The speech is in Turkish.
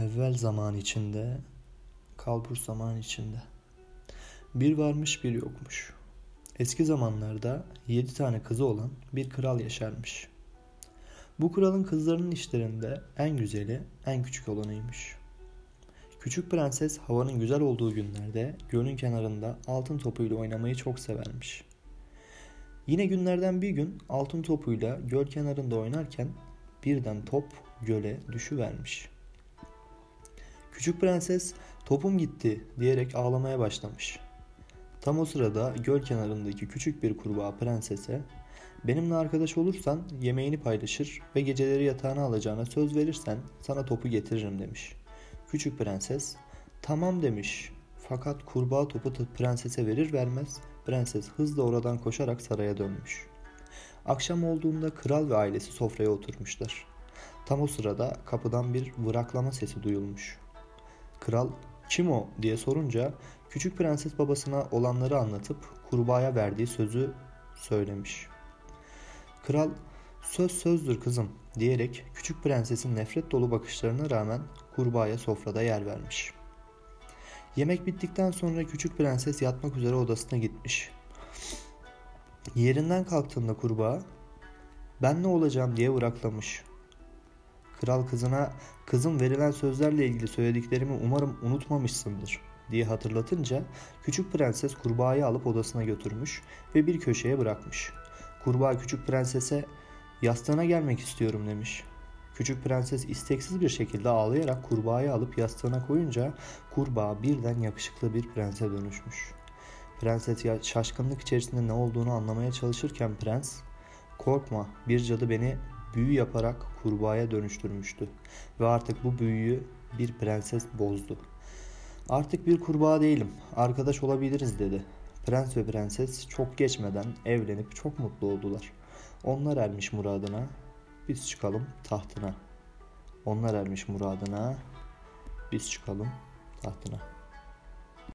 Evvel zaman içinde, kalbur zaman içinde. Bir varmış bir yokmuş. Eski zamanlarda yedi tane kızı olan bir kral yaşarmış. Bu kralın kızlarının işlerinde en güzeli en küçük olanıymış. Küçük prenses havanın güzel olduğu günlerde gölün kenarında altın topuyla oynamayı çok severmiş. Yine günlerden bir gün altın topuyla göl kenarında oynarken birden top göle düşüvermiş. Küçük prenses topum gitti diyerek ağlamaya başlamış. Tam o sırada göl kenarındaki küçük bir kurbağa prensese benimle arkadaş olursan yemeğini paylaşır ve geceleri yatağına alacağına söz verirsen sana topu getiririm demiş. Küçük prenses tamam demiş fakat kurbağa topu prensese verir vermez prenses hızla oradan koşarak saraya dönmüş. Akşam olduğunda kral ve ailesi sofraya oturmuşlar. Tam o sırada kapıdan bir vıraklama sesi duyulmuş. Kral kim o diye sorunca küçük prenses babasına olanları anlatıp kurbağaya verdiği sözü söylemiş. Kral söz sözdür kızım diyerek küçük prensesin nefret dolu bakışlarına rağmen kurbağaya sofrada yer vermiş. Yemek bittikten sonra küçük prenses yatmak üzere odasına gitmiş. Yerinden kalktığında kurbağa ben ne olacağım diye vıraklamış. Kral kızına kızım verilen sözlerle ilgili söylediklerimi umarım unutmamışsındır diye hatırlatınca küçük prenses kurbağayı alıp odasına götürmüş ve bir köşeye bırakmış. Kurbağa küçük prensese yastığına gelmek istiyorum demiş. Küçük prenses isteksiz bir şekilde ağlayarak kurbağayı alıp yastığına koyunca kurbağa birden yakışıklı bir prense dönüşmüş. Prenses şaşkınlık içerisinde ne olduğunu anlamaya çalışırken prens korkma bir cadı beni büyü yaparak kurbağaya dönüştürmüştü ve artık bu büyüyü bir prenses bozdu. Artık bir kurbağa değilim, arkadaş olabiliriz dedi. Prens ve prenses çok geçmeden evlenip çok mutlu oldular. Onlar ermiş muradına, biz çıkalım tahtına. Onlar ermiş muradına, biz çıkalım tahtına.